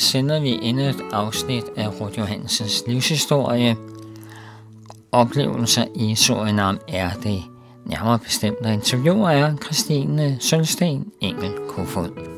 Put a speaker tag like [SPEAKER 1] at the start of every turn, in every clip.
[SPEAKER 1] sender vi endnu et afsnit af Rud Johansens livshistorie. Oplevelser i Surinam er det nærmere bestemt, der interviewer er Christine Sølsten Engel Kofod.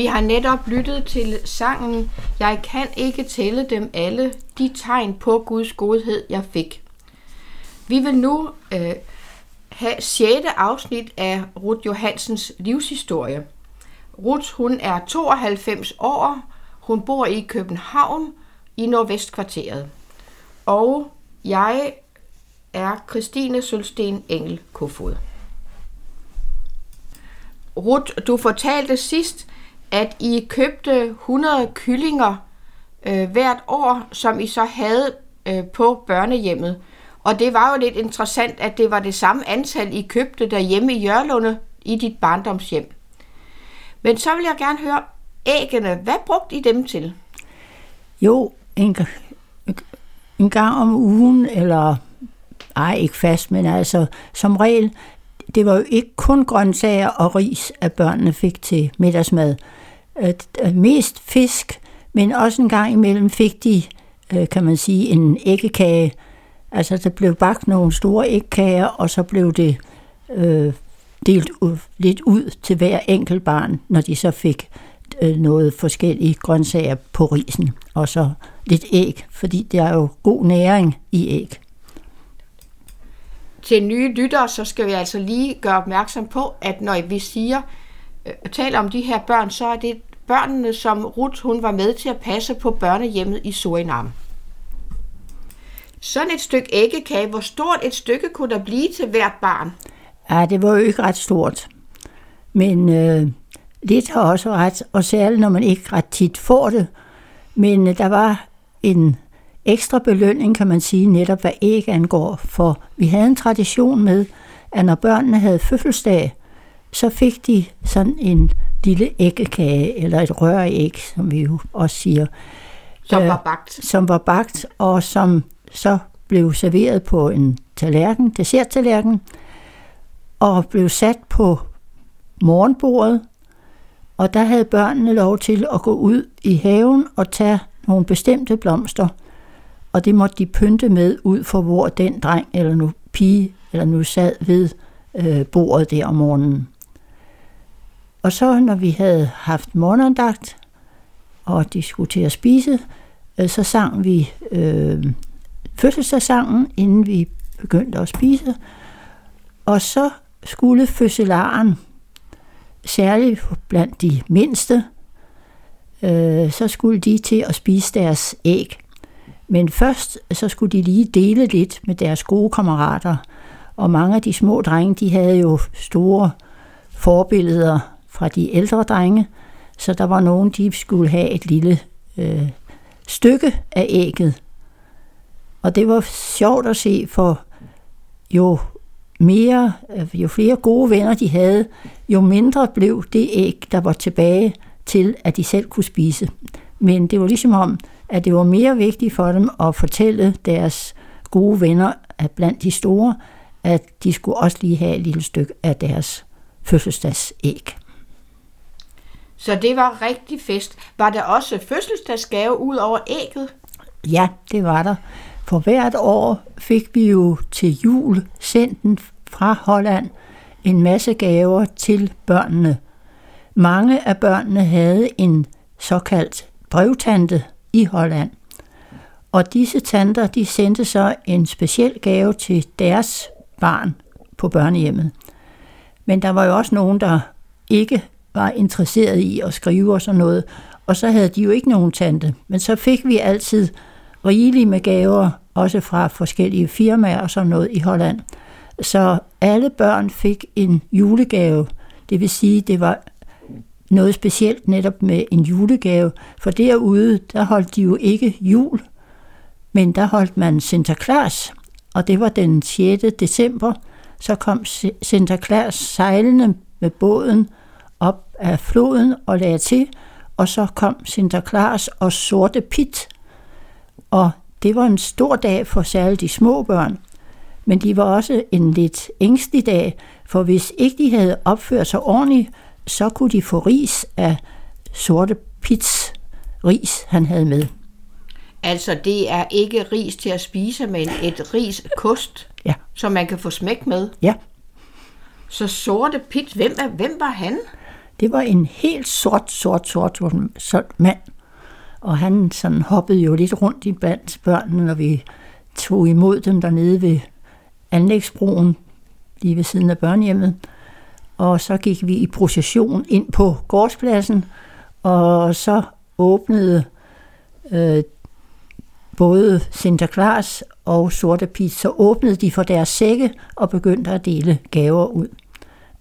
[SPEAKER 2] Vi har netop lyttet til sangen Jeg kan ikke tælle dem alle, de tegn på Guds godhed, jeg fik. Vi vil nu øh, have 6. afsnit af Ruth Johansens livshistorie. Ruth hun er 92 år, hun bor i København i Nordvestkvarteret. Og jeg er Christine Sølsten Engel Kofod. Ruth, du fortalte sidst, at I købte 100 kyllinger øh, hvert år, som I så havde øh, på børnehjemmet. Og det var jo lidt interessant, at det var det samme antal, I købte derhjemme i Jørlunde i dit barndomshjem. Men så vil jeg gerne høre æggene. Hvad brugte I dem til?
[SPEAKER 3] Jo, en, en gang om ugen, eller ej, ikke fast, men altså som regel, det var jo ikke kun grøntsager og ris, at børnene fik til middagsmad øh, mest fisk, men også en gang imellem fik de, øh, kan man sige, en æggekage. Altså, der blev bagt nogle store æggekager, og så blev det øh, delt ud, lidt ud til hver enkelt barn, når de så fik øh, noget forskellige grøntsager på risen, og så lidt æg, fordi der er jo god næring i æg.
[SPEAKER 2] Til nye lyttere, så skal vi altså lige gøre opmærksom på, at når vi siger, øh, taler om de her børn, så er det børnene, som Ruth hun var med til at passe på børnehjemmet i Surinam. Sådan et stykke æggekage, hvor stort et stykke kunne der blive til hvert barn?
[SPEAKER 3] Ja, det var jo ikke ret stort. Men øh, lidt har også ret, og særligt når man ikke ret tit får det. Men øh, der var en ekstra belønning, kan man sige, netop hvad æg angår. For vi havde en tradition med, at når børnene havde fødselsdag, så fik de sådan en lille æggekage, eller et røræg, som vi jo også siger.
[SPEAKER 2] Som var øh, bagt.
[SPEAKER 3] Som var bagt, og som så blev serveret på en tallerken, desserttallerken, og blev sat på morgenbordet, og der havde børnene lov til at gå ud i haven og tage nogle bestemte blomster, og det måtte de pynte med ud for hvor den dreng eller nu pige eller nu sad ved øh, bordet der om morgenen. Og så når vi havde haft morgenandagt, og de skulle til at spise, øh, så sang vi øh, fødselsdagssangen, inden vi begyndte at spise. Og så skulle fødselaren, særligt blandt de mindste, øh, så skulle de til at spise deres æg. Men først så skulle de lige dele lidt med deres gode kammerater. Og mange af de små drenge, de havde jo store forbilleder fra de ældre drenge, så der var nogen, de skulle have et lille øh, stykke af ægget. Og det var sjovt at se, for jo mere, øh, jo flere gode venner de havde, jo mindre blev det æg, der var tilbage til, at de selv kunne spise. Men det var ligesom om, at det var mere vigtigt for dem at fortælle deres gode venner at blandt de store, at de skulle også lige have et lille stykke af deres fødselsdagsæg.
[SPEAKER 2] Så det var rigtig fest. Var der også fødselsdagsgave ud over ægget?
[SPEAKER 3] Ja, det var der. For hvert år fik vi jo til jul sendt fra Holland en masse gaver til børnene. Mange af børnene havde en såkaldt brevtante i Holland. Og disse tanter, de sendte så en speciel gave til deres barn på børnehjemmet. Men der var jo også nogen, der ikke var interesseret i at skrive og sådan noget, og så havde de jo ikke nogen tante. Men så fik vi altid rigeligt med gaver, også fra forskellige firmaer og sådan noget i Holland. Så alle børn fik en julegave. Det vil sige, det var noget specielt netop med en julegave, for derude, der holdt de jo ikke jul, men der holdt man Sinterklaas, og det var den 6. december, så kom Sinterklaas sejlende med båden op af floden og lagde til, og så kom Sinterklaas og Sorte Pit. Og det var en stor dag for særligt de små børn, men de var også en lidt ængstelig dag, for hvis ikke de havde opført sig ordentligt, så kunne de få ris af Sorte Pits ris, han havde med.
[SPEAKER 2] Altså, det er ikke ris til at spise, men et ris kost,
[SPEAKER 3] ja.
[SPEAKER 2] som man kan få smæk med.
[SPEAKER 3] Ja.
[SPEAKER 2] Så Sorte Pit, hvem, er, hvem var han?
[SPEAKER 3] Det var en helt sort, sort, sort, sort mand. Og han sådan hoppede jo lidt rundt i blandt børnene, når vi tog imod dem dernede ved anlægsbroen, lige ved siden af børnehjemmet. Og så gik vi i procession ind på gårdspladsen, og så åbnede øh, både Sinterklaas og Sorte Pizza så åbnede de for deres sække og begyndte at dele gaver ud.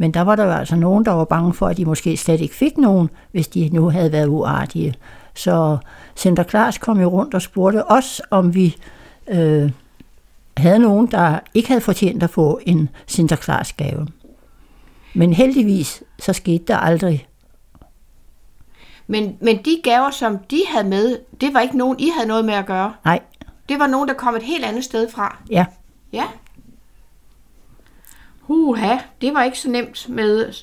[SPEAKER 3] Men der var der altså nogen, der var bange for, at de måske slet ikke fik nogen, hvis de nu havde været uartige. Så Center Klaas kom jo rundt og spurgte os, om vi øh, havde nogen, der ikke havde fortjent at få en Center Klaas gave. Men heldigvis, så skete der aldrig.
[SPEAKER 2] Men, men de gaver, som de havde med, det var ikke nogen, I havde noget med at gøre?
[SPEAKER 3] Nej.
[SPEAKER 2] Det var nogen, der kom et helt andet sted fra?
[SPEAKER 3] Ja.
[SPEAKER 2] Ja. Huha, det var ikke så nemt med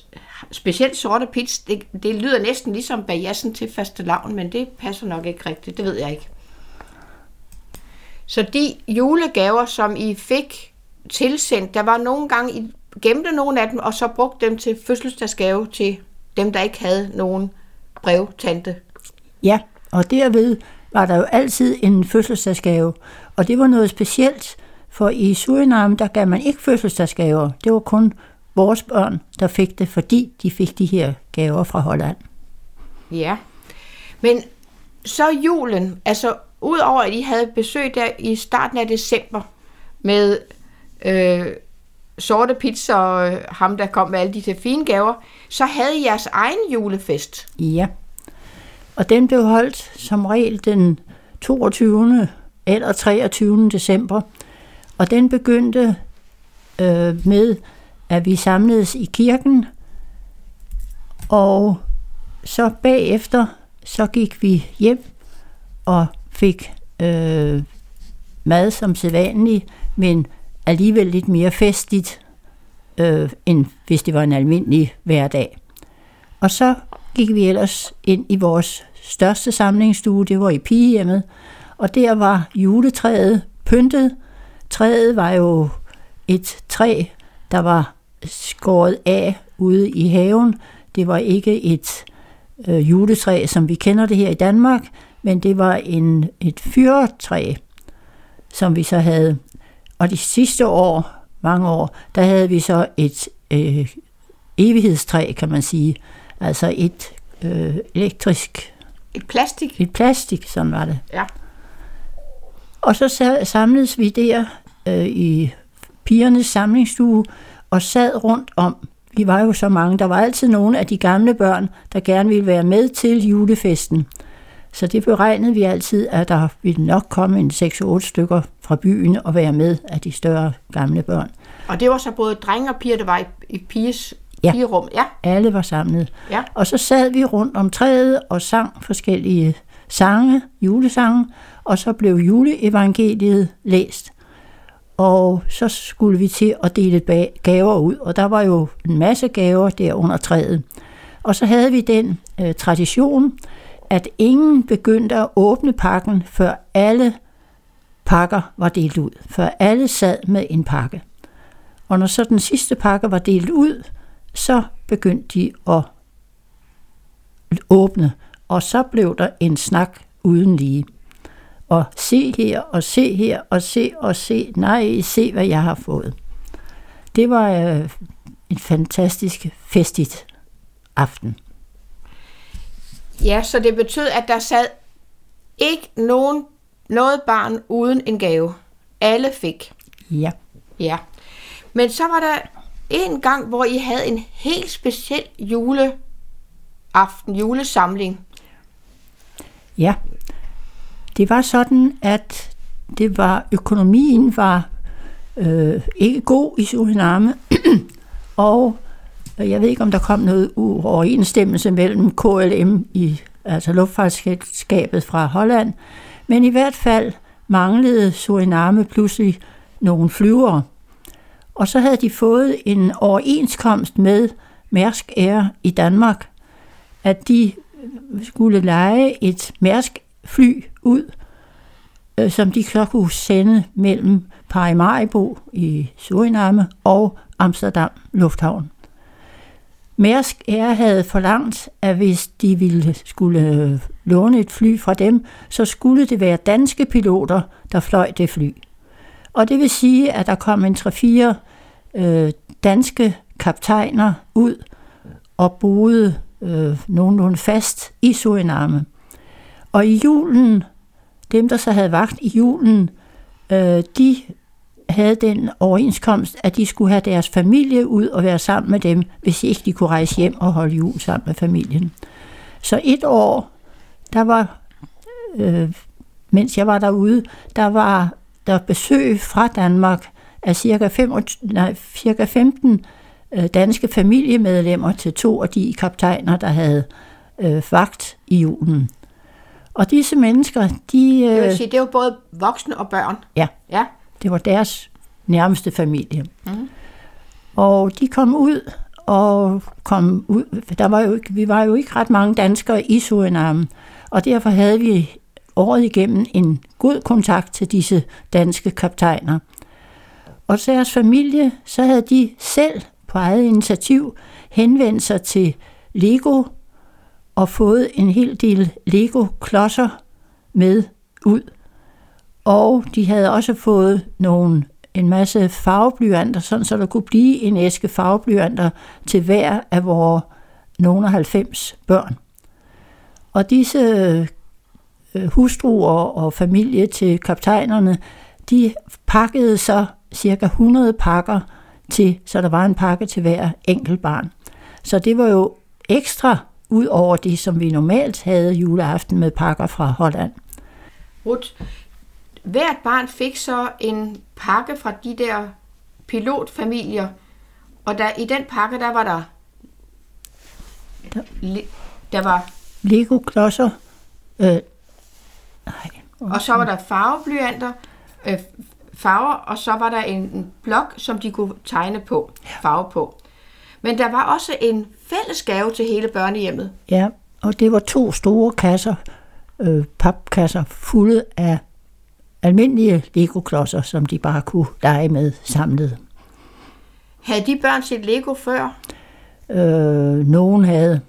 [SPEAKER 2] specielt sorte pits. Det, det lyder næsten ligesom bajassen til faste lavn, men det passer nok ikke rigtigt. Det ved jeg ikke. Så de julegaver, som I fik tilsendt, der var nogle gange, I gemte nogle af dem, og så brugte dem til fødselsdagsgave til dem, der ikke havde nogen brevtante.
[SPEAKER 3] Ja, og derved var der jo altid en fødselsdagsgave, og det var noget specielt, for i Suriname, der gav man ikke fødselsdagsgaver. Det var kun vores børn, der fik det, fordi de fik de her gaver fra Holland.
[SPEAKER 2] Ja, men så julen, altså udover at I havde besøg der i starten af december med øh, sorte pizza og øh, ham, der kom med alle de fine gaver, så havde I jeres egen julefest.
[SPEAKER 3] Ja, og den blev holdt som regel den 22. eller 23. december. Og den begyndte øh, med, at vi samledes i kirken, og så bagefter, så gik vi hjem og fik øh, mad som sædvanligt, men alligevel lidt mere festligt, øh, end hvis det var en almindelig hverdag. Og så gik vi ellers ind i vores største samlingsstue, det var i pigehjemmet, og der var juletræet pyntet. Træet var jo et træ, der var skåret af ude i haven. Det var ikke et øh, juletræ, som vi kender det her i Danmark, men det var en, et fyrtræ, som vi så havde. Og de sidste år, mange år, der havde vi så et øh, evighedstræ, kan man sige. Altså et øh, elektrisk...
[SPEAKER 2] Et plastik?
[SPEAKER 3] Et plastik, sådan var det.
[SPEAKER 2] Ja.
[SPEAKER 3] Og så samledes vi der øh, i pigernes samlingsstue og sad rundt om. Vi var jo så mange. Der var altid nogle af de gamle børn, der gerne ville være med til julefesten. Så det beregnede vi altid, at der ville nok komme en 6-8 stykker fra byen og være med af de større gamle børn.
[SPEAKER 2] Og det var så både drenge og piger, der var i, i piges ja. pigerum?
[SPEAKER 3] Ja, alle var samlet.
[SPEAKER 2] Ja.
[SPEAKER 3] Og så sad vi rundt om træet og sang forskellige sange, julesange, og så blev juleevangeliet læst. Og så skulle vi til at dele gaver ud, og der var jo en masse gaver der under træet. Og så havde vi den øh, tradition, at ingen begyndte at åbne pakken, før alle pakker var delt ud. Før alle sad med en pakke. Og når så den sidste pakke var delt ud, så begyndte de at åbne. Og så blev der en snak uden lige. Og se her, og se her, og se, og se. Nej, se hvad jeg har fået. Det var øh, en fantastisk festigt aften.
[SPEAKER 2] Ja, så det betød, at der sad ikke nogen, noget barn uden en gave. Alle fik.
[SPEAKER 3] Ja.
[SPEAKER 2] Ja. Men så var der en gang, hvor I havde en helt speciel juleaften, julesamling.
[SPEAKER 3] Ja. Det var sådan, at det var økonomien var øh, ikke god i Suriname, og øh, jeg ved ikke, om der kom noget uoverensstemmelse mellem KLM, i, altså luftfartsselskabet fra Holland, men i hvert fald manglede Suriname pludselig nogle flyvere. Og så havde de fået en overenskomst med Mærsk Air i Danmark, at de skulle lege et Mærsk fly ud, øh, som de så kunne sende mellem Paramaribo i Suriname og Amsterdam Lufthavn. Mærsk Air havde forlangt, at hvis de ville skulle øh, låne et fly fra dem, så skulle det være danske piloter, der fløj det fly. Og det vil sige, at der kom en 3-4 øh, danske kaptajner ud og boede øh, nogenlunde fast i Suriname. Og i julen, dem der så havde vagt i julen, øh, de havde den overenskomst, at de skulle have deres familie ud og være sammen med dem, hvis ikke de kunne rejse hjem og holde jul sammen med familien. Så et år, der var, øh, mens jeg var derude, der var der besøg fra Danmark af cirka, 5, nej, cirka 15 øh, danske familiemedlemmer til to af de kaptajner, der havde øh, vagt i julen. Og disse mennesker, de...
[SPEAKER 2] Øh, det vil sige, det var både voksne og børn?
[SPEAKER 3] Ja.
[SPEAKER 2] ja.
[SPEAKER 3] Det var deres nærmeste familie. Mm. Og de kom ud, og kom ud, der var jo, vi var jo ikke ret mange danskere i Suriname, og derfor havde vi året igennem en god kontakt til disse danske kaptajner. Og deres familie, så havde de selv på eget initiativ henvendt sig til Lego og fået en hel del Lego-klodser med ud. Og de havde også fået nogle en masse farveblyanter, sådan så der kunne blive en æske farveblyanter til hver af vores nogle 90 børn. Og disse øh, hustruer og familie til kaptajnerne, de pakkede så cirka 100 pakker til, så der var en pakke til hver enkelt barn. Så det var jo ekstra ud over det, som vi normalt havde juleaften med pakker fra Holland.
[SPEAKER 2] Ruth, hvert barn fik så en pakke fra de der pilotfamilier, og der, i den pakke, der var der, der, der var
[SPEAKER 3] Lego-klodser. Øh, nej.
[SPEAKER 2] Og så var der farveblyanter, øh, farver, og så var der en, en blok, som de kunne tegne på, farve på. Men der var også en fælles gave til hele børnehjemmet.
[SPEAKER 3] Ja, og det var to store kasser, øh, papkasser, fulde af almindelige Lego-klodser, som de bare kunne lege med samlet.
[SPEAKER 2] Havde de børn set Lego før?
[SPEAKER 3] Øh, nogen havde,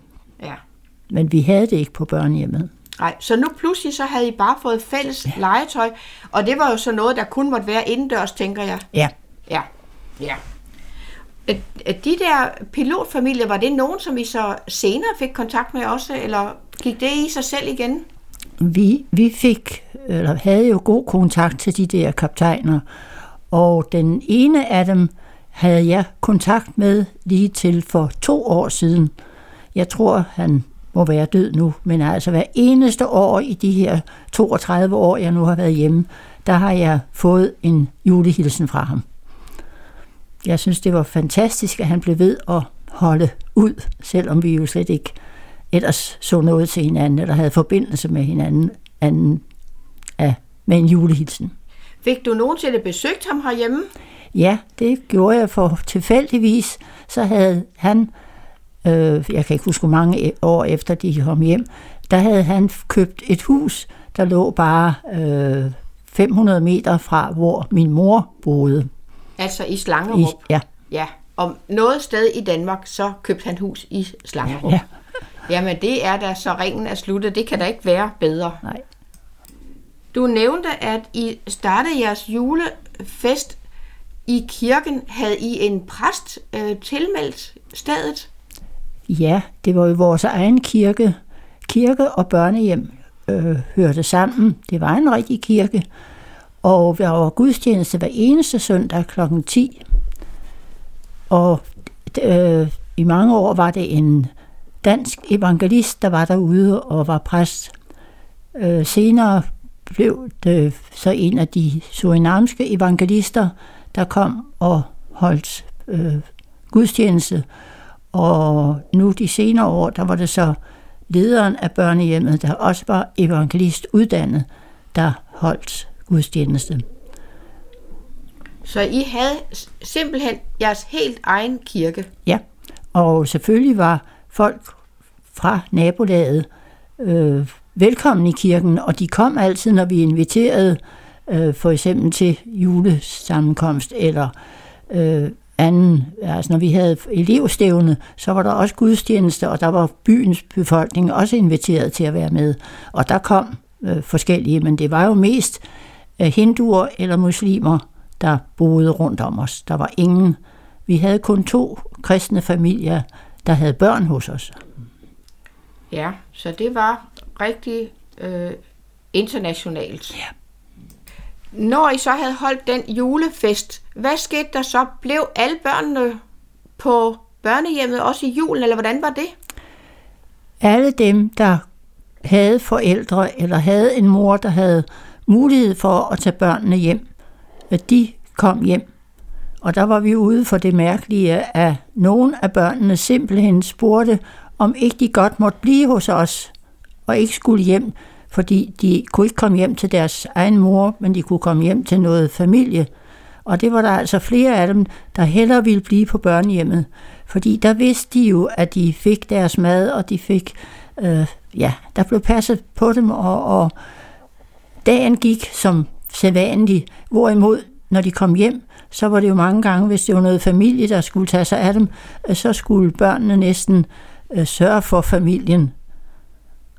[SPEAKER 2] Ja.
[SPEAKER 3] men vi havde det ikke på børnehjemmet.
[SPEAKER 2] Nej, så nu pludselig så havde I bare fået fælles ja. legetøj, og det var jo så noget, der kun måtte være indendørs, tænker jeg.
[SPEAKER 3] Ja,
[SPEAKER 2] Ja, ja. At, de der pilotfamilier, var det nogen, som I så senere fik kontakt med også, eller gik det i sig selv igen?
[SPEAKER 3] vi, vi fik, eller havde jo god kontakt til de der kaptajner, og den ene af dem havde jeg kontakt med lige til for to år siden. Jeg tror, han må være død nu, men altså hver eneste år i de her 32 år, jeg nu har været hjemme, der har jeg fået en julehilsen fra ham. Jeg synes, det var fantastisk, at han blev ved at holde ud, selvom vi jo slet ikke ellers så noget til hinanden, eller havde forbindelse med hinanden anden af, med en julehilsen.
[SPEAKER 2] Fik du nogensinde besøgt ham herhjemme?
[SPEAKER 3] Ja, det gjorde jeg for tilfældigvis. Så havde han, øh, jeg kan ikke huske hvor mange år efter de kom hjem, der havde han købt et hus, der lå bare øh, 500 meter fra, hvor min mor boede.
[SPEAKER 2] Altså i
[SPEAKER 3] I,
[SPEAKER 2] Slangerup?
[SPEAKER 3] ja,
[SPEAKER 2] Ja, og noget sted i Danmark, så købte han hus i Slangerup.
[SPEAKER 3] ja,
[SPEAKER 2] Jamen det er da så ringen er sluttet. Det kan da ikke være bedre.
[SPEAKER 3] nej.
[SPEAKER 2] Du nævnte, at I startede jeres julefest i kirken. Havde I en præst øh, tilmeldt stedet?
[SPEAKER 3] Ja, det var jo vores egen kirke. Kirke og børnehjem øh, hørte sammen. Det var en rigtig kirke. Og der var gudstjeneste hver eneste søndag kl. 10. Og øh, i mange år var det en dansk evangelist, der var derude og var præst. Øh, senere blev det så en af de surinamske evangelister, der kom og holdt øh, gudstjeneste. Og nu de senere år, der var det så lederen af børnehjemmet, der også var evangelist uddannet, der holdt gudstjeneste.
[SPEAKER 2] Så I havde simpelthen jeres helt egen kirke.
[SPEAKER 3] Ja, og selvfølgelig var folk fra nabolaget øh, velkommen i kirken, og de kom altid, når vi inviterede øh, for eksempel til julesammenkomst eller øh, anden, altså når vi havde elevstævne, så var der også gudstjeneste, og der var byens befolkning også inviteret til at være med. Og der kom øh, forskellige, men det var jo mest øh, hinduer eller muslimer, der boede rundt om os. Der var ingen. Vi havde kun to kristne familier, der havde børn hos os.
[SPEAKER 2] Ja, så det var rigtig øh, internationalt.
[SPEAKER 3] Ja.
[SPEAKER 2] Når I så havde holdt den julefest, hvad skete der så? Blev alle børnene på børnehjemmet også i julen, eller hvordan var det?
[SPEAKER 3] Alle dem, der havde forældre eller havde en mor, der havde mulighed for at tage børnene hjem, at de kom hjem. Og der var vi ude for det mærkelige, at nogle af børnene simpelthen spurgte, om ikke de godt måtte blive hos os, og ikke skulle hjem, fordi de kunne ikke komme hjem til deres egen mor, men de kunne komme hjem til noget familie. Og det var der altså flere af dem, der hellere ville blive på børnehjemmet. Fordi der vidste de jo, at de fik deres mad, og de fik, øh, ja, der blev passet på dem, og, og dagen gik som sædvanligt. Hvorimod, når de kom hjem, så var det jo mange gange, hvis det var noget familie, der skulle tage sig af dem, øh, så skulle børnene næsten øh, sørge for familien.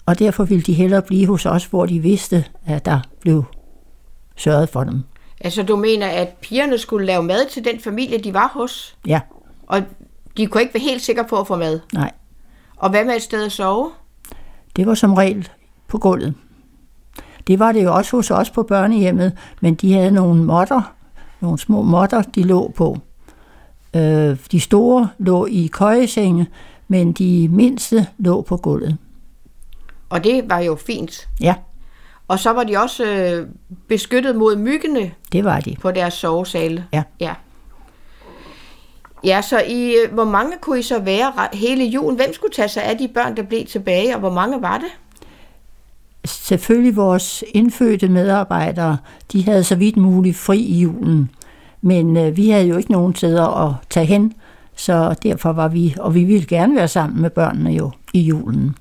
[SPEAKER 3] Og derfor ville de hellere blive hos os, hvor de vidste, at der blev sørget for dem.
[SPEAKER 2] Altså du mener, at pigerne skulle lave mad til den familie, de var hos,
[SPEAKER 3] Ja,
[SPEAKER 2] og de kunne ikke være helt sikre på at få mad.
[SPEAKER 3] nej.
[SPEAKER 2] Og hvad med et sted at sove?
[SPEAKER 3] Det var som regel på gulvet. Det var det jo også hos os på børnehjemmet, men de havde nogle motter, nogle små motter, de lå på. Øh, de store lå i køjesenge, men de mindste lå på gulvet.
[SPEAKER 2] Og det var jo fint.
[SPEAKER 3] Ja,
[SPEAKER 2] Og så var de også øh, beskyttet mod myggene
[SPEAKER 3] det var de.
[SPEAKER 2] på deres sovesale.
[SPEAKER 3] Ja.
[SPEAKER 2] Ja, ja så I, øh, hvor mange kunne I så være re- hele julen? Hvem skulle tage sig af de børn, der blev tilbage, og hvor mange var det?
[SPEAKER 3] Selvfølgelig vores indfødte medarbejdere, de havde så vidt muligt fri i julen. Men øh, vi havde jo ikke nogen steder at tage hen, Så derfor var vi, og vi ville gerne være sammen med børnene jo i julen.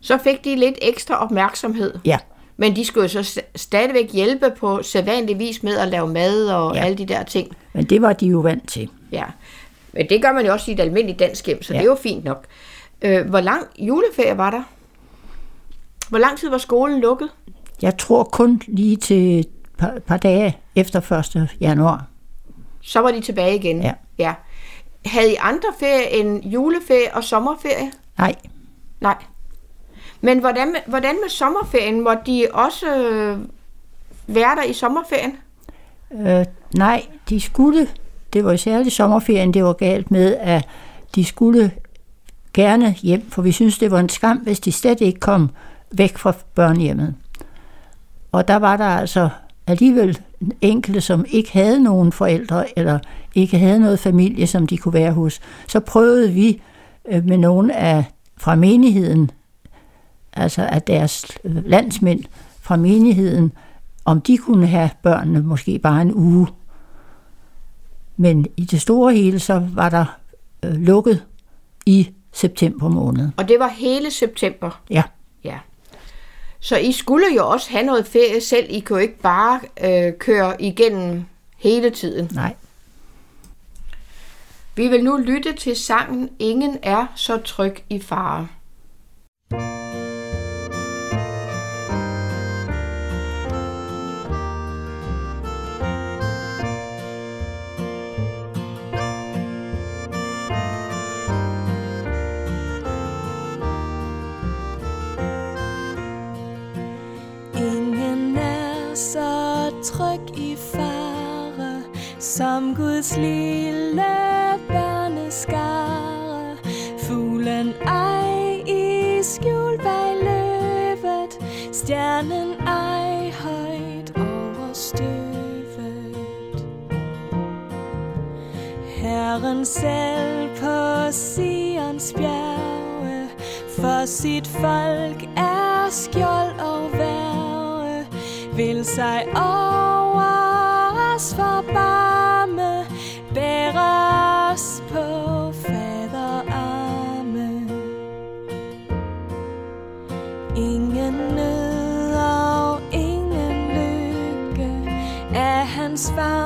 [SPEAKER 2] Så fik de lidt ekstra opmærksomhed.
[SPEAKER 3] Ja,
[SPEAKER 2] Men de skulle jo så st- stadigvæk hjælpe på sædvanlig vis med at lave mad og
[SPEAKER 3] Ja.
[SPEAKER 2] alle de der ting.
[SPEAKER 3] men det var de jo vant til.
[SPEAKER 2] Ja. Men det gør man jo også i et almindeligt dansk hjem, så. Ja. det er jo fint nok. Øh, hvor lang juleferie var der? Hvor lang tid var skolen lukket?
[SPEAKER 3] Jeg tror kun lige til et par, par dage efter 1. januar.
[SPEAKER 2] Så var de tilbage igen.
[SPEAKER 3] Ja.
[SPEAKER 2] ja. Havde I andre ferie end juleferie og sommerferie?
[SPEAKER 3] Nej,
[SPEAKER 2] Nej. Men hvordan hvordan med sommerferien? Måtte de også øh, være der i sommerferien?
[SPEAKER 3] øh, nej, de skulle, det var særligt sommerferien, det var galt med, at de skulle gerne hjem, for vi synes, det var en skam, hvis de slet ikke kom væk fra børnehjemmet. Og der var der altså alligevel enkelte, som ikke havde nogen forældre, eller ikke havde noget familie, som de kunne være hos. Så prøvede vi øh, med nogle af fra menigheden, altså af deres øh, landsmænd fra menigheden, om de kunne have børnene måske bare en uge. Men i det store hele, så var der øh, lukket i september måned.
[SPEAKER 2] Og det var hele september.
[SPEAKER 3] Ja,
[SPEAKER 2] Ja. Så I skulle jo også have noget ferie selv. I kunne jo ikke bare øh, køre igennem hele tiden.
[SPEAKER 3] nej.
[SPEAKER 2] Vi vil nu lytte til sangen Ingen er så tryg i fare.
[SPEAKER 4] Ingen tryg i fare som Guds lille børneskare. Fuglen ej i skjul bag løvet, stjernen ej højt over støvet. Herren selv på Sions bjerge, for sit folk er skjold og værre, vil sig over af hans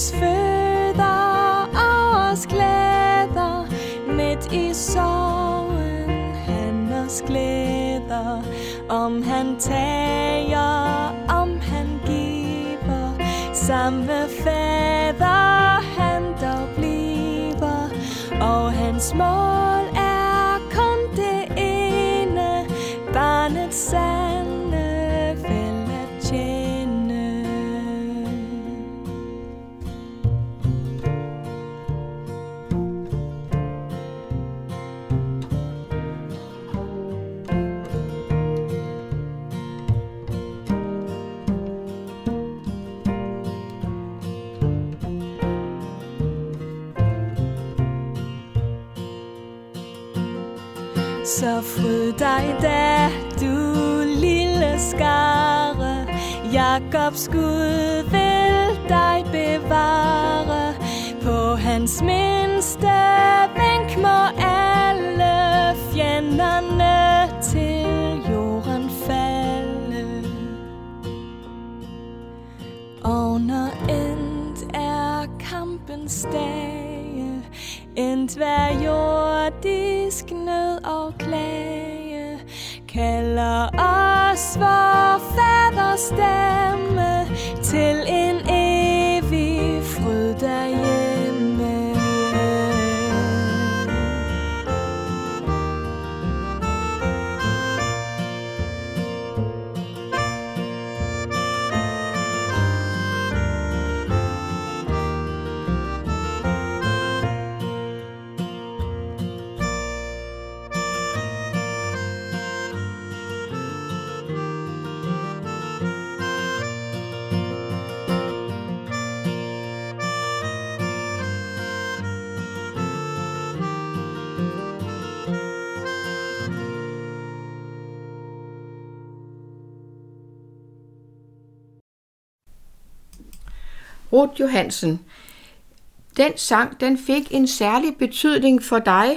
[SPEAKER 4] os fødder og os glæder Midt i sorgen han os glæder. Om han tager, om han giver Samme fader han dog bliver. Og hans mor Så fryd dig da, du lille skare. Jakobs Gud vil dig bevare. På hans mindste vink må alle fjenderne os vor
[SPEAKER 2] Ruth Johansen, den sang, den fik en særlig betydning for dig,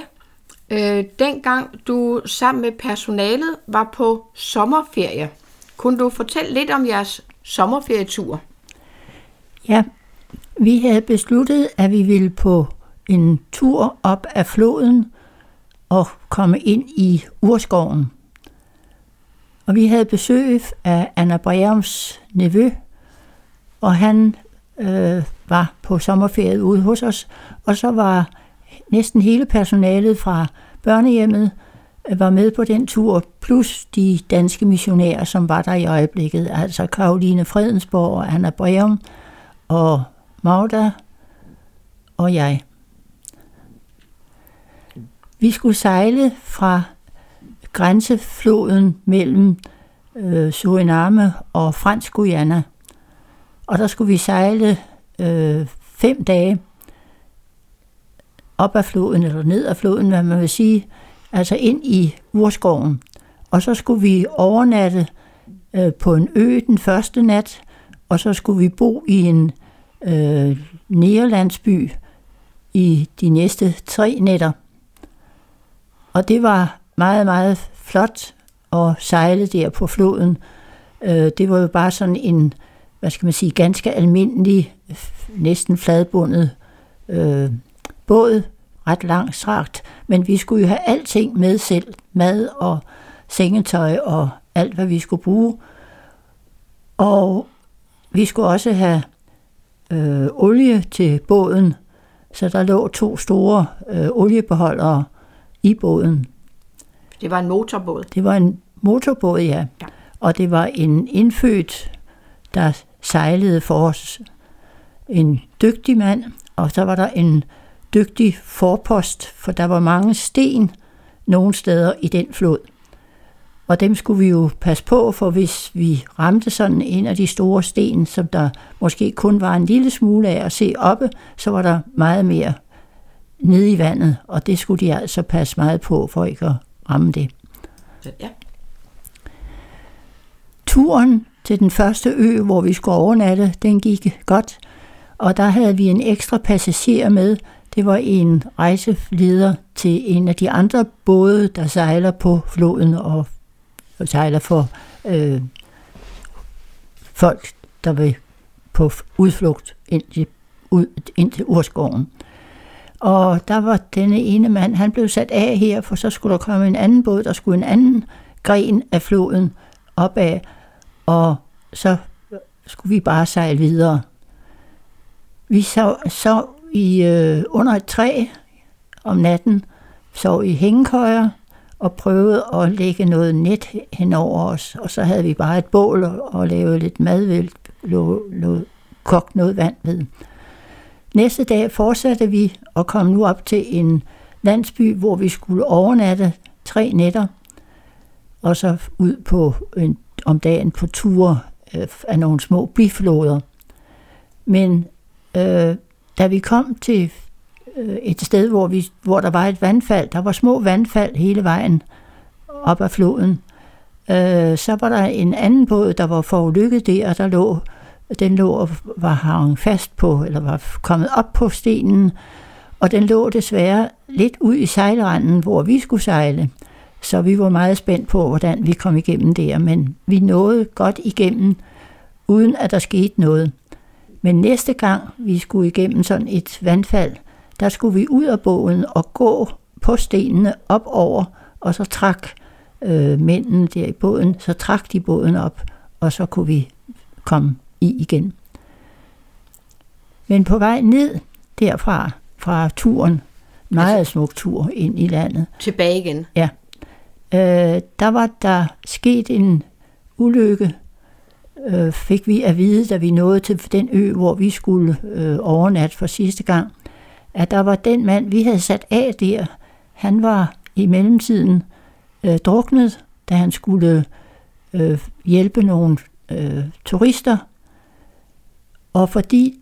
[SPEAKER 2] øh, dengang du sammen med personalet var på sommerferie. Kunne du fortælle lidt om jeres sommerferietur?
[SPEAKER 3] Ja, vi havde besluttet, at vi ville på en tur op af floden og komme ind i urskoven. Og vi havde besøg af Anna Breums nevø, og han øh, var på sommerferie ude hos os, og så var næsten hele personalet fra børnehjemmet øh, var med på den tur, plus de danske missionærer, som var der i øjeblikket, altså Karoline Fredensborg og Anna Breum og Magda og jeg. Vi skulle sejle fra grænsefloden mellem øh, Suriname og Fransk Guyana. Og der skulle vi sejle øh, fem dage op ad floden, eller ned ad floden, hvad man vil sige, altså ind i urskoven. Og så skulle vi overnatte øh, på en ø den første nat, og så skulle vi bo i en øh, nederlandsby i de næste tre nætter. Og det var meget, meget flot at sejle der på floden. Øh, det var jo bare sådan en, hvad skal man sige, ganske almindelig, næsten fladbundet øh, båd, ret langt strakt, men vi skulle jo have alting med selv, mad og sengetøj og alt, hvad vi skulle bruge. Og vi skulle også have øh, olie til båden, så der lå to store øh, oliebeholdere i båden.
[SPEAKER 2] Det var en motorbåd.
[SPEAKER 3] Det var en motorbåd, ja. ja. Og det var en indfødt, der sejlede for os. En dygtig mand, og så var der en dygtig forpost, for der var mange sten nogle steder i den flod. Og dem skulle vi jo passe på, for hvis vi ramte sådan en af de store sten, som der måske kun var en lille smule af at se oppe, så var der meget mere nede i vandet, og det skulle de altså passe meget på, for ikke at ramme det. Ja. Turen til den første ø, hvor vi skulle overnatte, den gik godt, og der havde vi en ekstra passager med. Det var en rejseleder til en af de andre både, der sejler på floden og sejler for øh, folk, der vil på udflugt ind til, ud, ind til urskoven. Og der var denne ene mand, han blev sat af her, for så skulle der komme en anden båd, der skulle en anden gren af floden opad, og så skulle vi bare sejle videre. Vi så, så i, øh, under et træ om natten, så i hængekøjer, og prøvede at lægge noget net hen over os, og så havde vi bare et bål og, og lavet lidt mad ved, lå, lå, kogt noget vand ved. Næste dag fortsatte vi og kom nu op til en landsby, hvor vi skulle overnatte tre nætter, og så ud på en, om dagen på ture øh, af nogle små bifloder. Men øh, da vi kom til øh, et sted, hvor, vi, hvor der var et vandfald, der var små vandfald hele vejen op ad floden, øh, så var der en anden båd, der var forulykket der, og der lå den lå og var hang fast på, eller var kommet op på stenen, og den lå desværre lidt ud i sejlranden, hvor vi skulle sejle. Så vi var meget spændt på, hvordan vi kom igennem der, men vi nåede godt igennem, uden at der skete noget. Men næste gang vi skulle igennem sådan et vandfald, der skulle vi ud af båden og gå på stenene op over, og så trak øh, mændene der i båden, så trak de båden op, og så kunne vi komme i igen. Men på vej ned derfra, fra turen, meget altså, smuk tur ind i landet.
[SPEAKER 2] Tilbage igen?
[SPEAKER 3] Ja. Øh, der var der sket en ulykke, øh, fik vi at vide, da vi nåede til den ø, hvor vi skulle øh, overnatte for sidste gang, at der var den mand, vi havde sat af der, han var i mellemtiden øh, druknet, da han skulle øh, hjælpe nogle øh, turister. Og fordi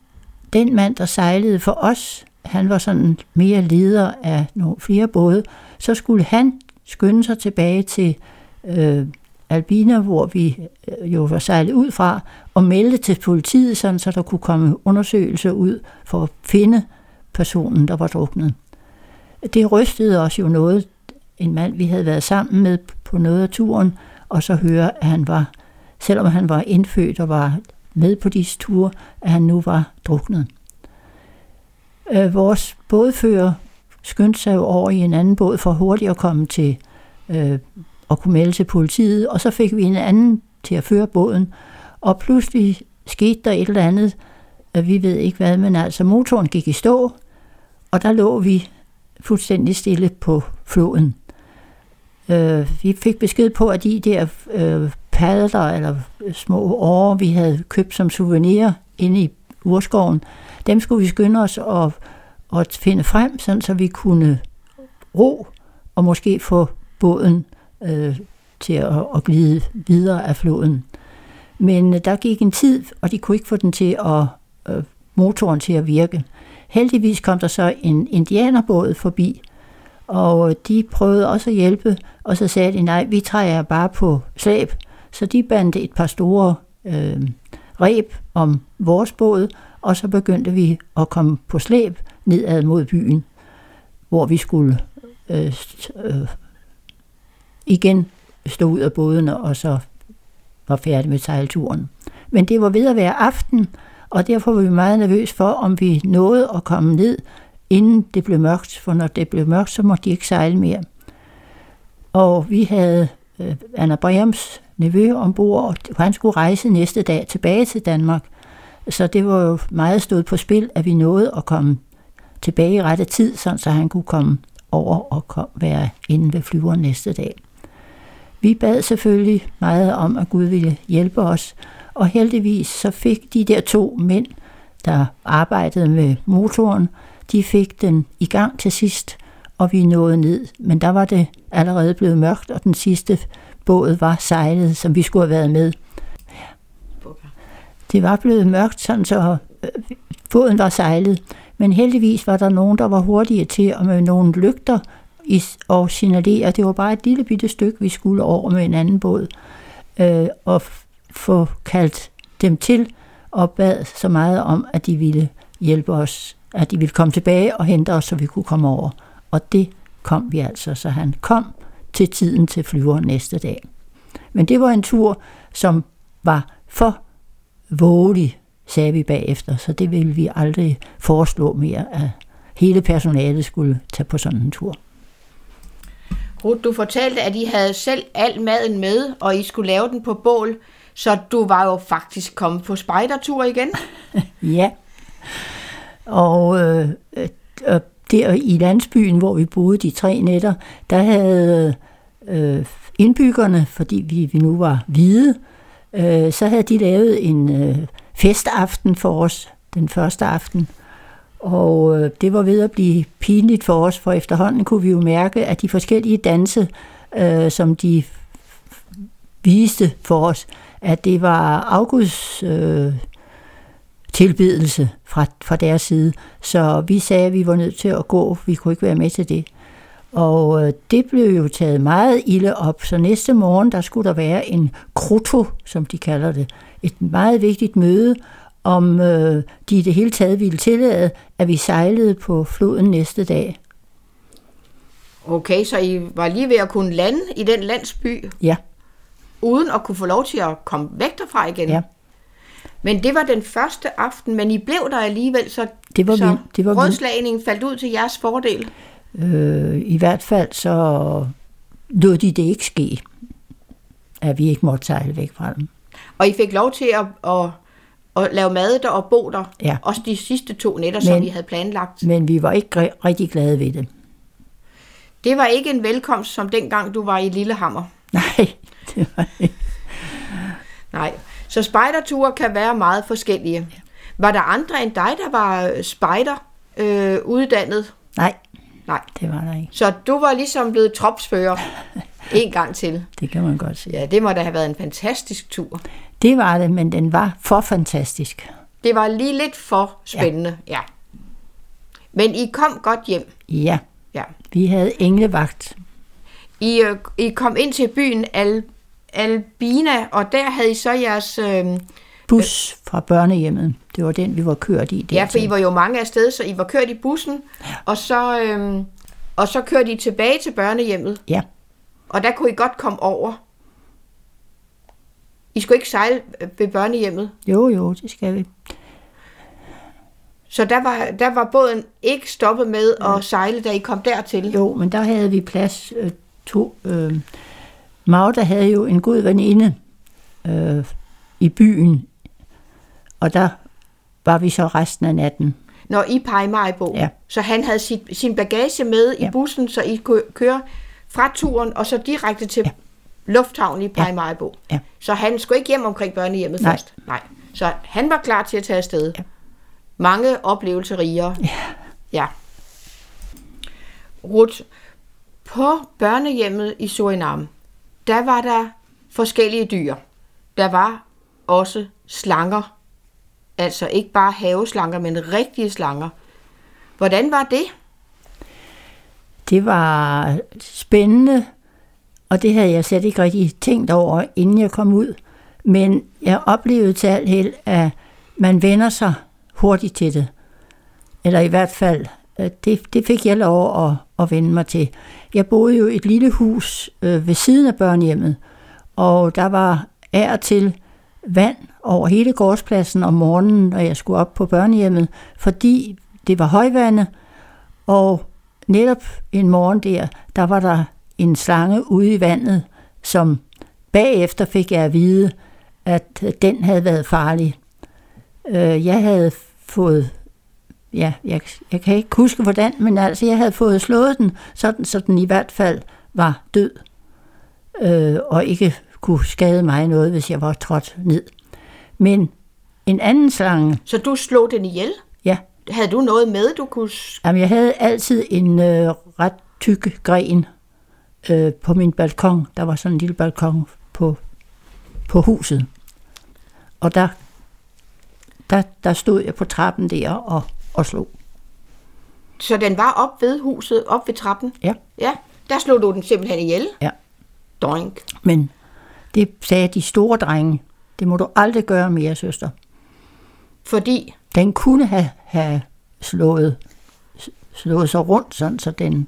[SPEAKER 3] den mand, der sejlede for os, han var sådan mere leder af nogle flere både, så skulle han skynde sig tilbage til øh, Albina, hvor vi øh, jo var sejlet ud fra, og meldte til politiet, sådan, så der kunne komme undersøgelser ud for at finde personen, der var druknet. Det rystede os jo noget, en mand, vi havde været sammen med på noget af turen, og så høre, at han var, selvom han var indfødt og var med på disse ture, at han nu var druknet. Øh, vores bådfører skyndte sig jo over i en anden båd for hurtigt at komme til øh, at kunne melde til politiet, og så fik vi en anden til at føre båden, og pludselig skete der et eller andet, vi ved ikke hvad, men altså motoren gik i stå, og der lå vi fuldstændig stille på floden. Øh, vi fik besked på, at de der øh, padler eller øh, små årer, vi havde købt som souvenir inde i urskoven, dem skulle vi skynde os at at finde frem, sådan så vi kunne ro og måske få båden øh, til at, at glide videre af floden. Men øh, der gik en tid, og de kunne ikke få den til at øh, motoren til at virke. Heldigvis kom der så en indianerbåd forbi, og øh, de prøvede også at hjælpe, og så sagde de, nej, vi træder bare på slæb. Så de bandte et par store øh, reb om vores båd, og så begyndte vi at komme på slæb nedad mod byen, hvor vi skulle øh, øh, igen stå ud af båden og så var færdig med sejlturen. Men det var ved at være aften, og derfor var vi meget nervøs for, om vi nåede at komme ned, inden det blev mørkt, for når det blev mørkt, så måtte de ikke sejle mere. Og vi havde øh, Anna Brems nevø ombord, og han skulle rejse næste dag tilbage til Danmark. Så det var jo meget stået på spil, at vi nåede at komme tilbage i rette tid, så han kunne komme over og kom, være inde ved flyveren næste dag. Vi bad selvfølgelig meget om, at Gud ville hjælpe os, og heldigvis så fik de der to mænd, der arbejdede med motoren, de fik den i gang til sidst, og vi nåede ned. Men der var det allerede blevet mørkt, og den sidste båd var sejlet, som vi skulle have været med. Det var blevet mørkt, sådan så øh, båden var sejlet. Men heldigvis var der nogen, der var hurtige til at med nogle lygter og signalere. Det var bare et lille bitte stykke, vi skulle over med en anden båd. Øh, og få kaldt dem til og bad så meget om, at de ville hjælpe os, at de ville komme tilbage og hente os, så vi kunne komme over. Og det kom vi altså, så han kom til tiden til flyver næste dag. Men det var en tur, som var for vågelig, sagde vi bagefter, så det ville vi aldrig foreslå mere, at hele personalet skulle tage på sådan en tur.
[SPEAKER 2] Ruth, du fortalte, at I havde selv al maden med, og I skulle lave den på bål, så du var jo faktisk kommet på spejdertur igen.
[SPEAKER 3] ja, og øh, øh, der i landsbyen, hvor vi boede de tre nætter, der havde øh, indbyggerne, fordi vi, vi nu var hvide, øh, så havde de lavet en øh, festaften for os den første aften. Og øh, det var ved at blive pinligt for os, for efterhånden kunne vi jo mærke, at de forskellige danse, øh, som de viste for os, at det var Augusts øh, tilbedelse fra, fra deres side. Så vi sagde, at vi var nødt til at gå. Vi kunne ikke være med til det. Og øh, det blev jo taget meget ilde op, så næste morgen, der skulle der være en kroto, som de kalder det. Et meget vigtigt møde, om øh, de i det hele taget ville tillade, at vi sejlede på floden næste dag.
[SPEAKER 2] Okay, så I var lige ved at kunne lande i den landsby?
[SPEAKER 3] Ja.
[SPEAKER 2] Uden at kunne få lov til at komme væk derfra igen?
[SPEAKER 3] Ja.
[SPEAKER 2] Men det var den første aften, men I blev der alligevel, så,
[SPEAKER 3] det var
[SPEAKER 2] så
[SPEAKER 3] vi, det var
[SPEAKER 2] rådslagningen faldt ud til jeres fordel?
[SPEAKER 3] Øh, I hvert fald så lod de det ikke ske, at vi ikke måtte sejle væk fra dem.
[SPEAKER 2] Og I fik lov til at, at og lave mad der og bo der.
[SPEAKER 3] Ja.
[SPEAKER 2] Også de sidste to nætter, men, som vi havde planlagt.
[SPEAKER 3] Men vi var ikke rigtig glade ved det.
[SPEAKER 2] Det var ikke en velkomst, som dengang du var i Lillehammer.
[SPEAKER 3] Nej, det var ikke.
[SPEAKER 2] Nej, så spejderture kan være meget forskellige. Ja. Var der andre end dig, der var spejder øh, uddannet?
[SPEAKER 3] Nej,
[SPEAKER 2] Nej,
[SPEAKER 3] det var der ikke.
[SPEAKER 2] Så du var ligesom blevet tropsfører en gang til.
[SPEAKER 3] Det kan man godt sige.
[SPEAKER 2] Ja, det må da have været en fantastisk tur.
[SPEAKER 3] Det var det, men den var for fantastisk.
[SPEAKER 2] Det var lige lidt for spændende, ja. ja. Men I kom godt hjem.
[SPEAKER 3] Ja.
[SPEAKER 2] ja.
[SPEAKER 3] Vi havde englevagt.
[SPEAKER 2] I, øh, I kom ind til byen Al, Albina, og der havde I så jeres... Øh,
[SPEAKER 3] Bus fra børnehjemmet. Det var den, vi var kørt i.
[SPEAKER 2] ja, for I
[SPEAKER 3] dertil.
[SPEAKER 2] var jo mange af sted, så I var kørt i bussen, og så, øh, og så kørte I tilbage til børnehjemmet,
[SPEAKER 3] Ja,
[SPEAKER 2] og der kunne I godt komme over. I skulle ikke sejle ved børnehjemmet.
[SPEAKER 3] jo jo, det skal vi.
[SPEAKER 2] Så der var, der var båden ikke stoppet med at sejle, da I kom dertil.
[SPEAKER 3] Jo, men der havde vi plads øh, to. Øh, Magda havde jo en god veninde øh, i byen, og der var vi så resten af natten.
[SPEAKER 2] Når I på Majbo.
[SPEAKER 3] Ja.
[SPEAKER 2] Så han havde sit, sin bagage med i
[SPEAKER 3] Ja.
[SPEAKER 2] bussen, så I kunne køre fra turen og så direkte til
[SPEAKER 3] Ja.
[SPEAKER 2] lufthavnen i
[SPEAKER 3] Ja.
[SPEAKER 2] Paimaribo.
[SPEAKER 3] Ja.
[SPEAKER 2] Så han skulle ikke hjem omkring børnehjemmet
[SPEAKER 3] Nej.
[SPEAKER 2] først. Nej. Så han var klar til at tage afsted.
[SPEAKER 3] Ja.
[SPEAKER 2] Mange oplevelser rigere.
[SPEAKER 3] Ja.
[SPEAKER 2] ja. Ruth, på børnehjemmet i Suriname, der var der forskellige dyr. Der var også slanger. Altså ikke bare haveslanger, men rigtige slanger. Hvordan var det?
[SPEAKER 3] Det var spændende, og det havde jeg slet ikke rigtig tænkt over, inden jeg kom ud. Men jeg oplevede til alt held, at man vender sig hurtigt til det. Eller i hvert fald, det, det fik jeg lov at, at vende mig til. Jeg boede jo i et lille hus øh, ved siden af børnehjemmet, og der var af og til vand over hele gårdspladsen om morgenen, når jeg skulle op på børnehjemmet, fordi det var højvande, og netop en morgen der, der var der en slange ude i vandet, som bagefter fik jeg at vide, at øh, den havde været farlig. Øh, Jeg havde fået, ja, jeg, jeg kan ikke huske hvordan, men altså jeg havde fået slået den, sådan, så den i hvert fald var død, øh, og ikke kunne skade mig noget, hvis jeg var trådt ned. Men en anden slange,
[SPEAKER 2] Så du slog den ihjel? Havde du noget med, du kunne...
[SPEAKER 3] Jamen, jeg havde altid en øh, ret tyk gren øh, på min balkon. Der var sådan en lille balkon på, på huset. Og der, der, der stod jeg på trappen der og, og slog.
[SPEAKER 2] Så den var op ved huset, op ved trappen?
[SPEAKER 3] Ja.
[SPEAKER 2] Ja, der slog du den simpelthen ihjel?
[SPEAKER 3] Ja.
[SPEAKER 2] Doink.
[SPEAKER 3] Men det sagde de store drenge, det må du aldrig gøre mere, søster.
[SPEAKER 2] Fordi,
[SPEAKER 3] Den kunne have, have slået, slået sig rundt, sådan, så den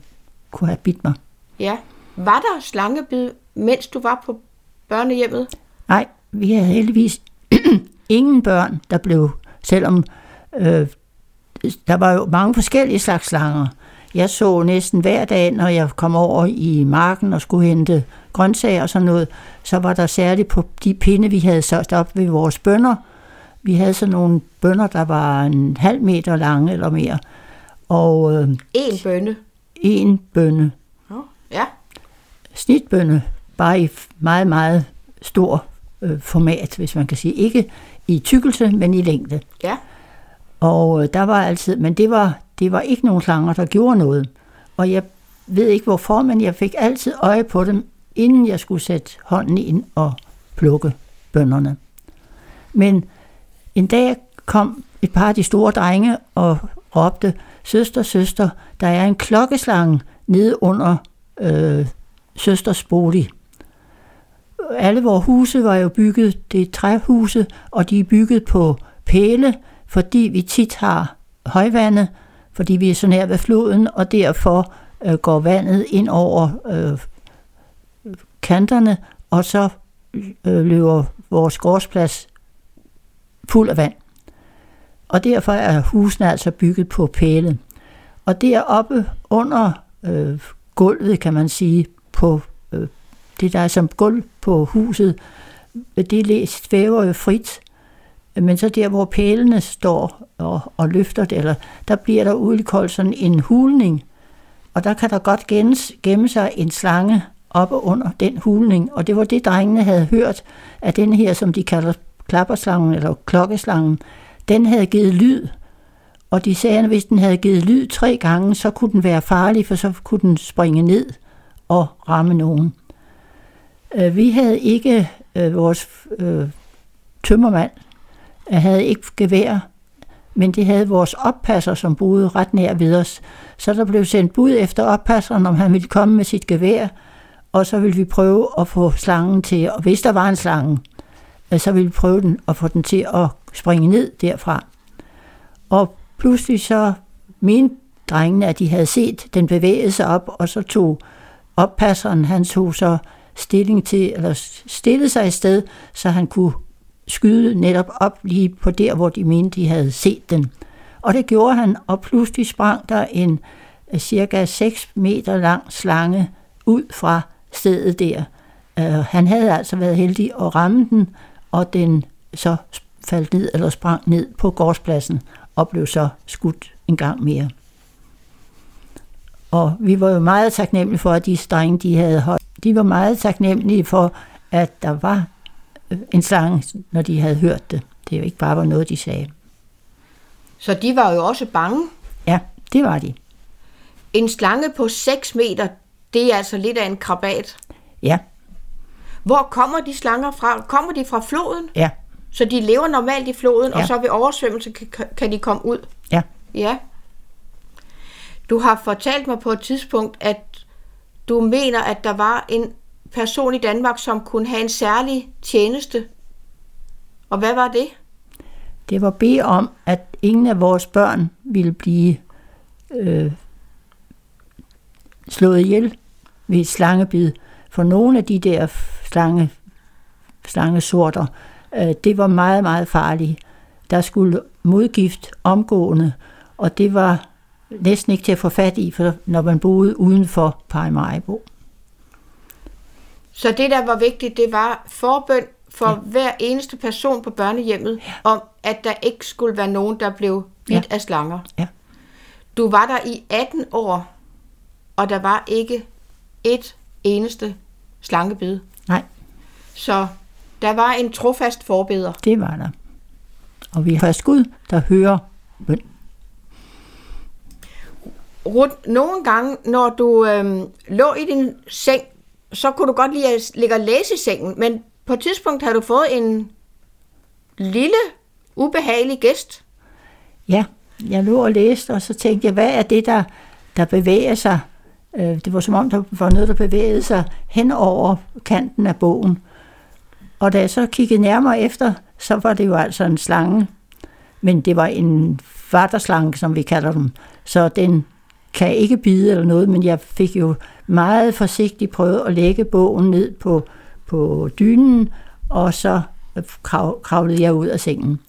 [SPEAKER 3] kunne have bidt mig.
[SPEAKER 2] ja, var der slangebid, mens du var på børnehjemmet?
[SPEAKER 3] Nej, vi havde heldigvis ingen børn, der blev, selvom øh, der var jo mange forskellige slags slanger. Jeg så næsten hver dag, når jeg kom over i marken og skulle hente grøntsager og sådan noget, så var der særligt på de pinde, vi havde sat op ved vores bønder. Vi havde sådan nogle bønder, der var en halv meter lange eller mere, og øh,
[SPEAKER 2] En bønne.
[SPEAKER 3] en bønne,
[SPEAKER 2] Ja,
[SPEAKER 3] snitbønne, bare i meget, meget stor øh, format, hvis man kan sige. Ikke i tykkelse, men i længde.
[SPEAKER 2] ja.
[SPEAKER 3] Og øh, der var altid, men det var, det var ikke nogen slanger, der gjorde noget. Og jeg ved ikke hvorfor, men jeg fik altid øje på dem, inden jeg skulle sætte hånden ind og plukke bønderne. Men en dag kom et par af de store drenge og råbte, søster, søster, der er en klokkeslange nede under øh, søsters bolig. Alle vores huse var jo bygget, det er træhuse, og de er bygget på pæle, fordi vi tit har højvande, fordi vi er så nær ved floden, og derfor øh, går vandet ind over øh, kanterne, og så øh, løber vores gårdsplads fuld af vand. Og derfor er husene altså bygget på pæle. Og deroppe under øh, gulvet, kan man sige, på øh, det der er som gulv på huset, det svæver jo frit. Men så der, hvor pælene står og, og løfter det, eller, der bliver der udkoldt sådan en hulning, og der kan der godt gemmes, gemme sig en slange oppe under den hulning, og det var det, drengene havde hørt, at den her, som de kalder klapperslangen eller klokkeslangen, den havde givet lyd, og de sagde, at hvis den havde givet lyd tre gange, så kunne den være farlig, for så kunne den springe ned og ramme nogen. Øh, vi havde ikke øh, vores øh, tømmermand, øh, havde ikke gevær, men det havde vores oppasser, som boede ret nær ved os. Så der blev sendt bud efter oppasseren, om han ville komme med sit gevær, og så ville vi prøve at få slangen til, og hvis der var en slange, så ville prøve den at få den til at springe ned derfra. Og pludselig så mente drengene, at de havde set den bevæge sig op, og så tog oppasseren, han tog så stilling til, eller stillede sig i sted, så han kunne skyde netop op lige på der, hvor de mente, de havde set den. Og det gjorde han, og pludselig sprang der en øh, cirka 6 meter lang slange ud fra stedet der. Uh, han havde altså været heldig at ramme den, og den så faldt ned eller sprang ned på gårdspladsen og blev så skudt en gang mere. Og vi var jo meget taknemmelige for, at de strenge, de havde holdt. De var meget taknemmelige for, at der var øh, en sang, når de havde hørt det. Det jo ikke bare var noget, de sagde.
[SPEAKER 2] Så de var jo også bange.
[SPEAKER 3] Ja, det var de.
[SPEAKER 2] En slange på 6 meter, det er altså lidt af en krabat.
[SPEAKER 3] Ja,
[SPEAKER 2] Hvor kommer de slanger fra? Kommer de fra floden?
[SPEAKER 3] ja,
[SPEAKER 2] Så de lever normalt i floden, ja. Og så ved oversvømmelse kan, kan de komme ud?
[SPEAKER 3] ja.
[SPEAKER 2] Ja. Du har fortalt mig på et tidspunkt, at du mener, at der var en person i Danmark, som kunne have en særlig tjeneste. Og hvad var det?
[SPEAKER 3] Det var bede om, at ingen af vores børn ville blive øh, slået ihjel ved et slangebid. For nogle af de der slange, slangesorter, øh, det var meget, meget farligt. Der skulle modgift omgående, og det var næsten ikke til at få fat i, for når man boede uden for Parimaribo.
[SPEAKER 2] Så det, der var vigtigt, det var forbøn for ja. hver eneste person på børnehjemmet, ja. om at der ikke skulle være nogen, der blev bidt. Ja. af slanger.
[SPEAKER 3] Ja.
[SPEAKER 2] Du var der i 18 år, og der var ikke et eneste slangebid.
[SPEAKER 3] Nej,
[SPEAKER 2] Så der var en trofast forbeder.
[SPEAKER 3] det var der. Og vi har Gud, der hører bøn.
[SPEAKER 2] Nogle gange, når du øhm, lå i din seng, så kunne du godt lide at ligge og læse i sengen, men på et tidspunkt har du fået en lille, ubehagelig gæst.
[SPEAKER 3] Ja, jeg lå og læste, og så tænkte jeg, hvad er det, der, der bevæger sig? Øh, det var som om, der var noget, der bevægede sig hen over kanten af bogen. Og da jeg så kiggede nærmere efter, så var det jo altså en slange. Men det var en vatterslange, som vi kalder dem. Så den kan ikke bide eller noget, men jeg fik jo meget forsigtigt prøvet at lægge bogen ned på, på dynen, og så krav, kravlede jeg ud af sengen.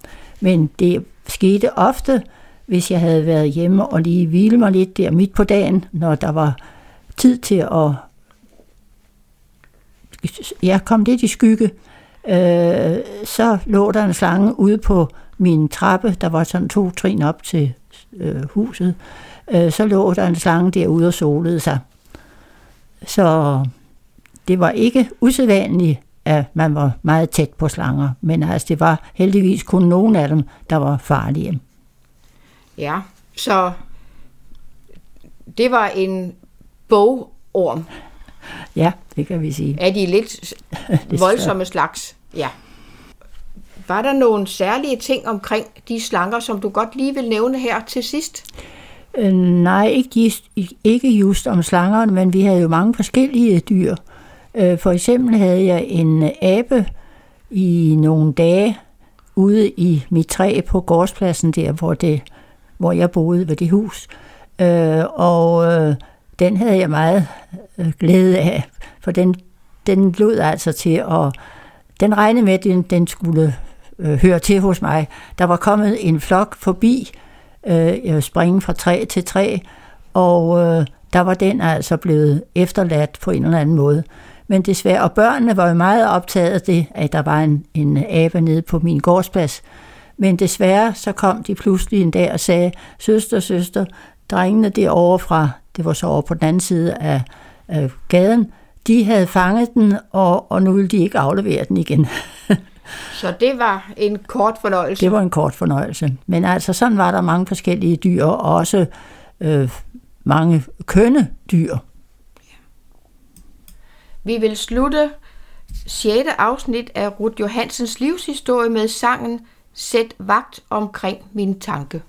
[SPEAKER 3] Men det skete ofte, hvis jeg havde været hjemme og lige hvile mig lidt der midt på dagen, når der var tid til at jeg kom lidt i skygge, øh, så lå der en slange ude på min trappe, der var sådan to trin op til øh, huset, øh, så lå der en slange derude og solede sig. Så det var ikke usædvanligt, at man var meget tæt på slanger, men altså det var heldigvis kun nogle af dem, der var farlige.
[SPEAKER 2] Ja, så det var en bogorm
[SPEAKER 3] Ja, det kan vi sige.
[SPEAKER 2] af de lidt voldsomme slags. Ja. Var der nogle særlige ting omkring de slanger, som du godt lige vil nævne her til sidst?
[SPEAKER 3] Øh, nej, ikke, just, ikke just om slangerne, men vi havde jo mange forskellige dyr. Øh, for eksempel havde jeg en abe i nogle dage ude i mit træ på gårdspladsen der, hvor, det, hvor jeg boede ved det hus. Øh, og øh, den havde jeg meget øh, glæde af, for den, den lød altså til at... Den regnede med, at den, den skulle øh, høre til hos mig. Der var kommet en flok forbi, øh, jeg springe fra træ til træ, og øh, der var den altså blevet efterladt på en eller anden måde. Men desværre, og børnene var jo meget optaget af det, at der var en, en abe nede på min gårdsplads. Men desværre, så kom de pludselig en dag og sagde, søster, søster, drengene derovre fra, det var så over på den anden side af, af gaden, de havde fanget den, og, og nu ville de ikke aflevere den igen.
[SPEAKER 2] Så det var en kort fornøjelse.
[SPEAKER 3] Det var en kort fornøjelse. Men altså, sådan var der mange forskellige dyr, og også øh, mange kønne dyr.
[SPEAKER 2] Vi vil slutte 6. afsnit af Ruth Johansens livshistorie med sangen Sæt vagt omkring min tanke.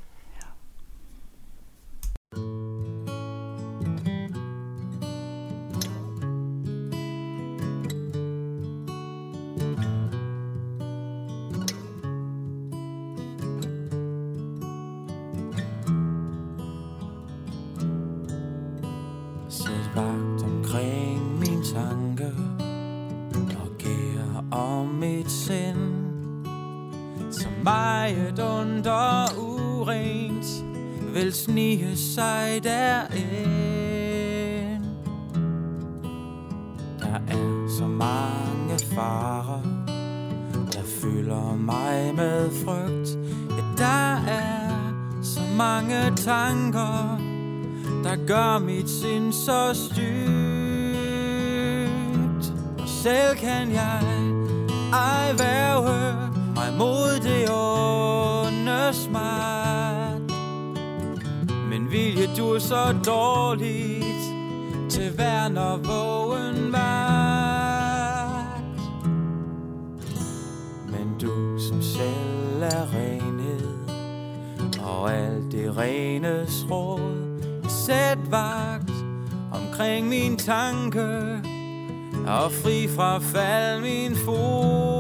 [SPEAKER 5] Lejet under urent vil snige sig derind. Der er så mange farer, der fylder mig med frygt. Ja, der er så mange tanker, der gør mit sind så styrt Og selv kan jeg ej værve mig mod det onde smart. Men vilje du er så dårligt til hver når vågen vagt. Men du som selv er renhed og alt det renes råd, sæt vagt omkring min tanke og fri fra fald min fod.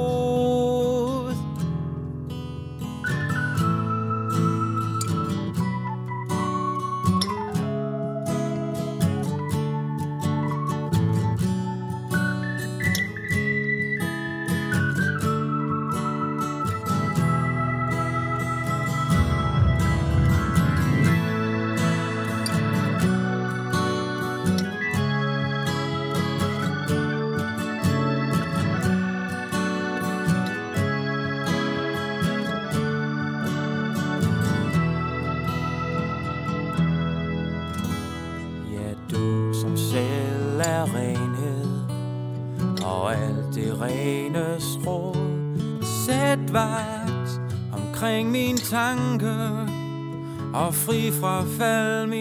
[SPEAKER 5] Fri fra fald.